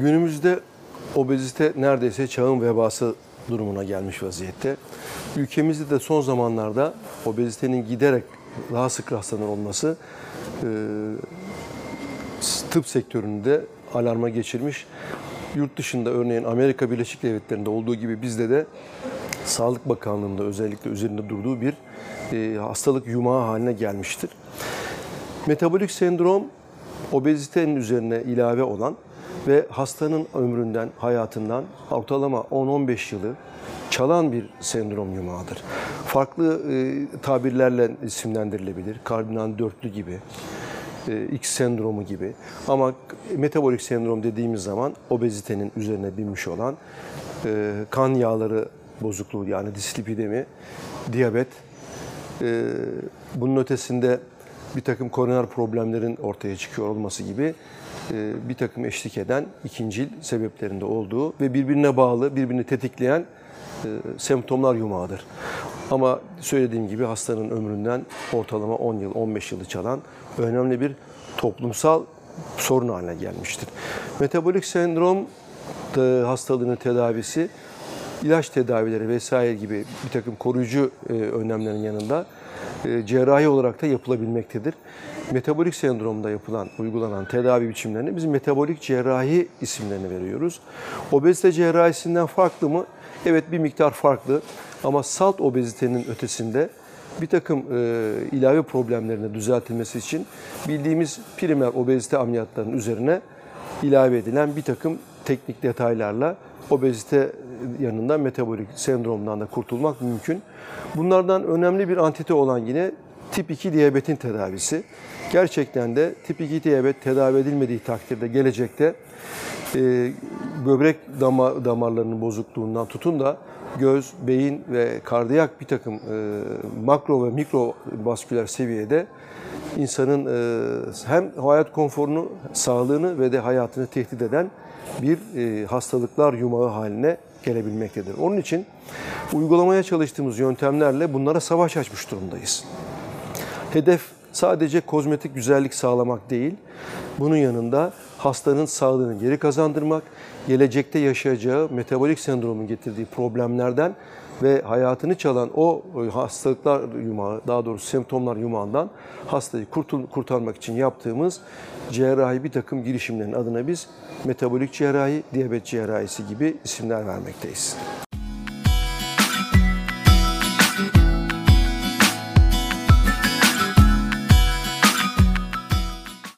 Günümüzde obezite neredeyse çağın vebası durumuna gelmiş vaziyette. Ülkemizde de son zamanlarda obezitenin giderek daha sık rastlanır olması e, tıp sektöründe alarma geçirmiş. Yurt dışında örneğin Amerika Birleşik Devletleri'nde olduğu gibi bizde de Sağlık Bakanlığı'nda özellikle üzerinde durduğu bir e, hastalık yumağı haline gelmiştir. Metabolik sendrom obezitenin üzerine ilave olan ve hastanın ömründen, hayatından ortalama 10-15 yılı çalan bir sendrom yumağıdır. Farklı e, tabirlerle isimlendirilebilir. Kardinal dörtlü gibi, e, X sendromu gibi. Ama metabolik sendrom dediğimiz zaman obezitenin üzerine binmiş olan e, kan yağları bozukluğu yani dislipidemi, diyabet, e, bunun ötesinde bir takım koroner problemlerin ortaya çıkıyor olması gibi e, bir takım eşlik eden ikincil sebeplerinde olduğu ve birbirine bağlı, birbirini tetikleyen e, semptomlar yumağıdır. Ama söylediğim gibi hastanın ömründen ortalama 10 yıl, 15 yılı çalan önemli bir toplumsal sorun haline gelmiştir. Metabolik sendrom da hastalığının tedavisi ilaç tedavileri vesaire gibi bir takım koruyucu e, önlemlerin yanında e, cerrahi olarak da yapılabilmektedir. Metabolik sendromda yapılan, uygulanan tedavi biçimlerine biz metabolik cerrahi isimlerini veriyoruz. Obezite cerrahisinden farklı mı? Evet bir miktar farklı ama salt obezitenin ötesinde bir takım e, ilave problemlerine düzeltilmesi için bildiğimiz primer obezite ameliyatlarının üzerine ilave edilen bir takım teknik detaylarla obezite yanında metabolik sendromdan da kurtulmak mümkün. Bunlardan önemli bir antite olan yine tip 2 diyabetin tedavisi. Gerçekten de tip 2 diyabet tedavi edilmediği takdirde gelecekte e, böbrek damar, damarlarının bozukluğundan tutun da göz, beyin ve kardiyak bir takım e, makro ve mikro vasküler seviyede insanın e, hem hayat konforunu, sağlığını ve de hayatını tehdit eden bir e, hastalıklar yumağı haline gelebilmektedir. Onun için uygulamaya çalıştığımız yöntemlerle bunlara savaş açmış durumdayız. Hedef sadece kozmetik güzellik sağlamak değil, bunun yanında hastanın sağlığını geri kazandırmak, gelecekte yaşayacağı metabolik sendromun getirdiği problemlerden ve hayatını çalan o hastalıklar yumağı, daha doğrusu semptomlar yumağından hastayı kurtul, kurtarmak için yaptığımız cerrahi bir takım girişimlerin adına biz metabolik cerrahi, diyabet cerrahisi gibi isimler vermekteyiz.